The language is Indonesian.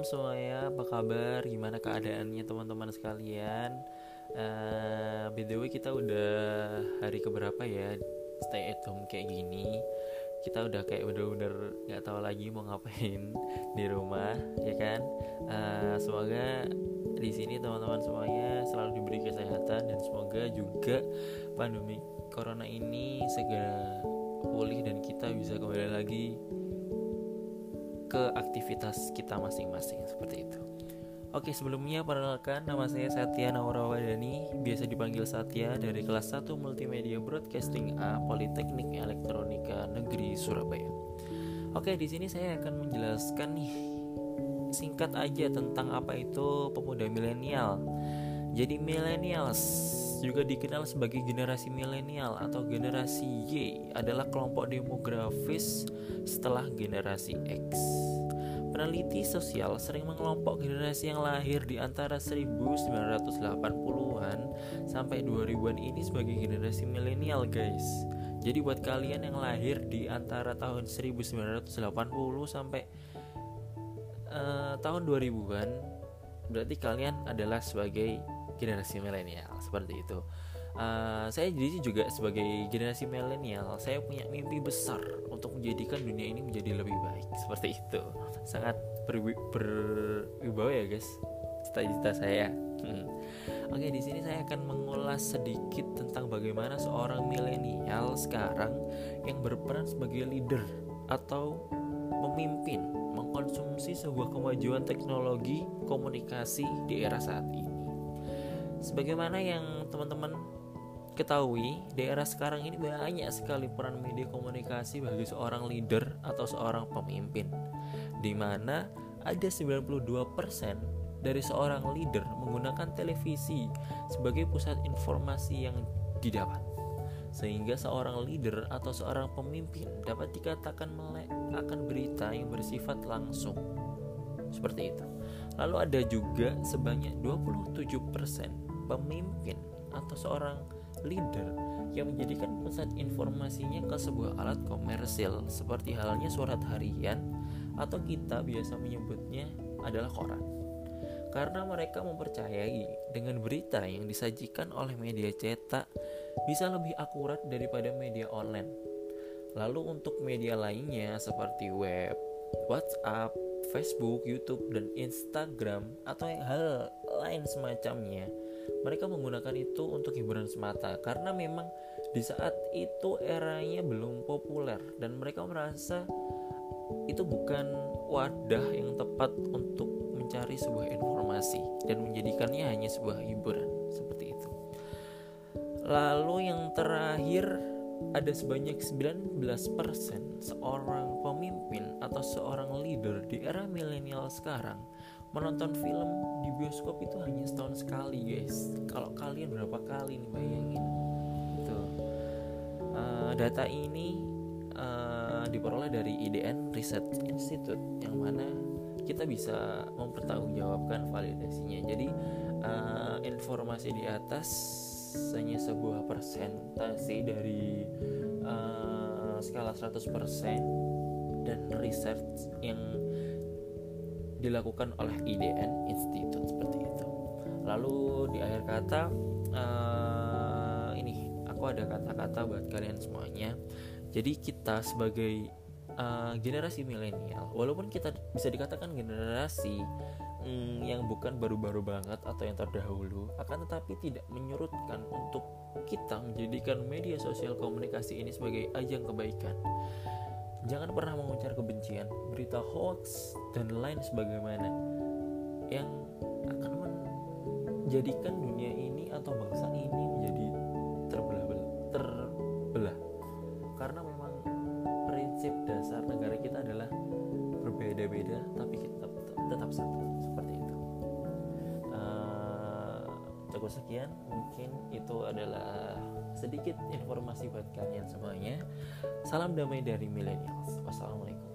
malam semuanya, apa kabar? Gimana keadaannya teman-teman sekalian? Uh, eh, BTW kita udah hari keberapa ya stay at home kayak gini kita udah kayak bener-bener nggak tahu lagi mau ngapain di rumah ya kan uh, semoga di sini teman-teman semuanya selalu diberi kesehatan dan semoga juga pandemi corona ini segera pulih dan kita bisa kembali lagi ke aktivitas kita masing-masing seperti itu. Oke sebelumnya perkenalkan nama saya Satya Nawarawadani Biasa dipanggil Satya dari kelas 1 Multimedia Broadcasting A Politeknik Elektronika Negeri Surabaya Oke di sini saya akan menjelaskan nih Singkat aja tentang apa itu pemuda milenial Jadi millennials juga dikenal sebagai generasi milenial atau generasi Y adalah kelompok demografis setelah generasi X Peneliti sosial sering mengelompok generasi yang lahir di antara 1980-an sampai 2000-an ini sebagai generasi milenial, guys. Jadi buat kalian yang lahir di antara tahun 1980 sampai uh, tahun 2000-an, berarti kalian adalah sebagai generasi milenial, seperti itu. Uh, saya jadi juga sebagai generasi milenial saya punya mimpi besar untuk menjadikan dunia ini menjadi lebih baik seperti itu sangat berwibawa ya guys cita-cita saya hmm. oke di sini saya akan mengulas sedikit tentang bagaimana seorang milenial sekarang yang berperan sebagai leader atau pemimpin mengkonsumsi sebuah kemajuan teknologi komunikasi di era saat ini sebagaimana yang teman-teman ketahui daerah sekarang ini banyak sekali peran media komunikasi bagi seorang leader atau seorang pemimpin di mana ada 92% dari seorang leader menggunakan televisi sebagai pusat informasi yang didapat. Sehingga seorang leader atau seorang pemimpin dapat dikatakan melek akan berita yang bersifat langsung. Seperti itu. Lalu ada juga sebanyak 27% pemimpin atau seorang leader yang menjadikan pusat informasinya ke sebuah alat komersil seperti halnya surat harian atau kita biasa menyebutnya adalah koran. Karena mereka mempercayai dengan berita yang disajikan oleh media cetak bisa lebih akurat daripada media online. Lalu untuk media lainnya seperti web, WhatsApp, Facebook, YouTube, dan Instagram atau hal lain semacamnya mereka menggunakan itu untuk hiburan semata karena memang di saat itu eranya belum populer dan mereka merasa itu bukan wadah yang tepat untuk mencari sebuah informasi dan menjadikannya hanya sebuah hiburan seperti itu. Lalu yang terakhir ada sebanyak 19% seorang pemimpin atau seorang leader di era milenial sekarang menonton film di bioskop itu hanya setahun sekali guys. Kalau kalian berapa kali nih bayangin? Itu uh, data ini uh, diperoleh dari IDN Research Institute yang mana kita bisa mempertanggungjawabkan validasinya. Jadi uh, informasi di atas hanya sebuah persentase dari uh, skala 100% dan research yang dilakukan oleh IDN Institute seperti itu. Lalu di akhir kata uh, ini aku ada kata-kata buat kalian semuanya. Jadi kita sebagai uh, generasi milenial, walaupun kita bisa dikatakan generasi mm, yang bukan baru-baru banget atau yang terdahulu, akan tetapi tidak menyurutkan untuk kita menjadikan media sosial komunikasi ini sebagai ajang kebaikan Jangan pernah mengucar kebencian, berita hoax, dan lain sebagaimana yang akan menjadikan dunia ini atau bangsa ini menjadi terbelah terbelah. Karena memang prinsip dasar negara kita adalah berbeda-beda tapi kita tetap, tetap satu cukup sekian mungkin itu adalah sedikit informasi buat kalian semuanya. Salam damai dari millennials. Wassalamualaikum.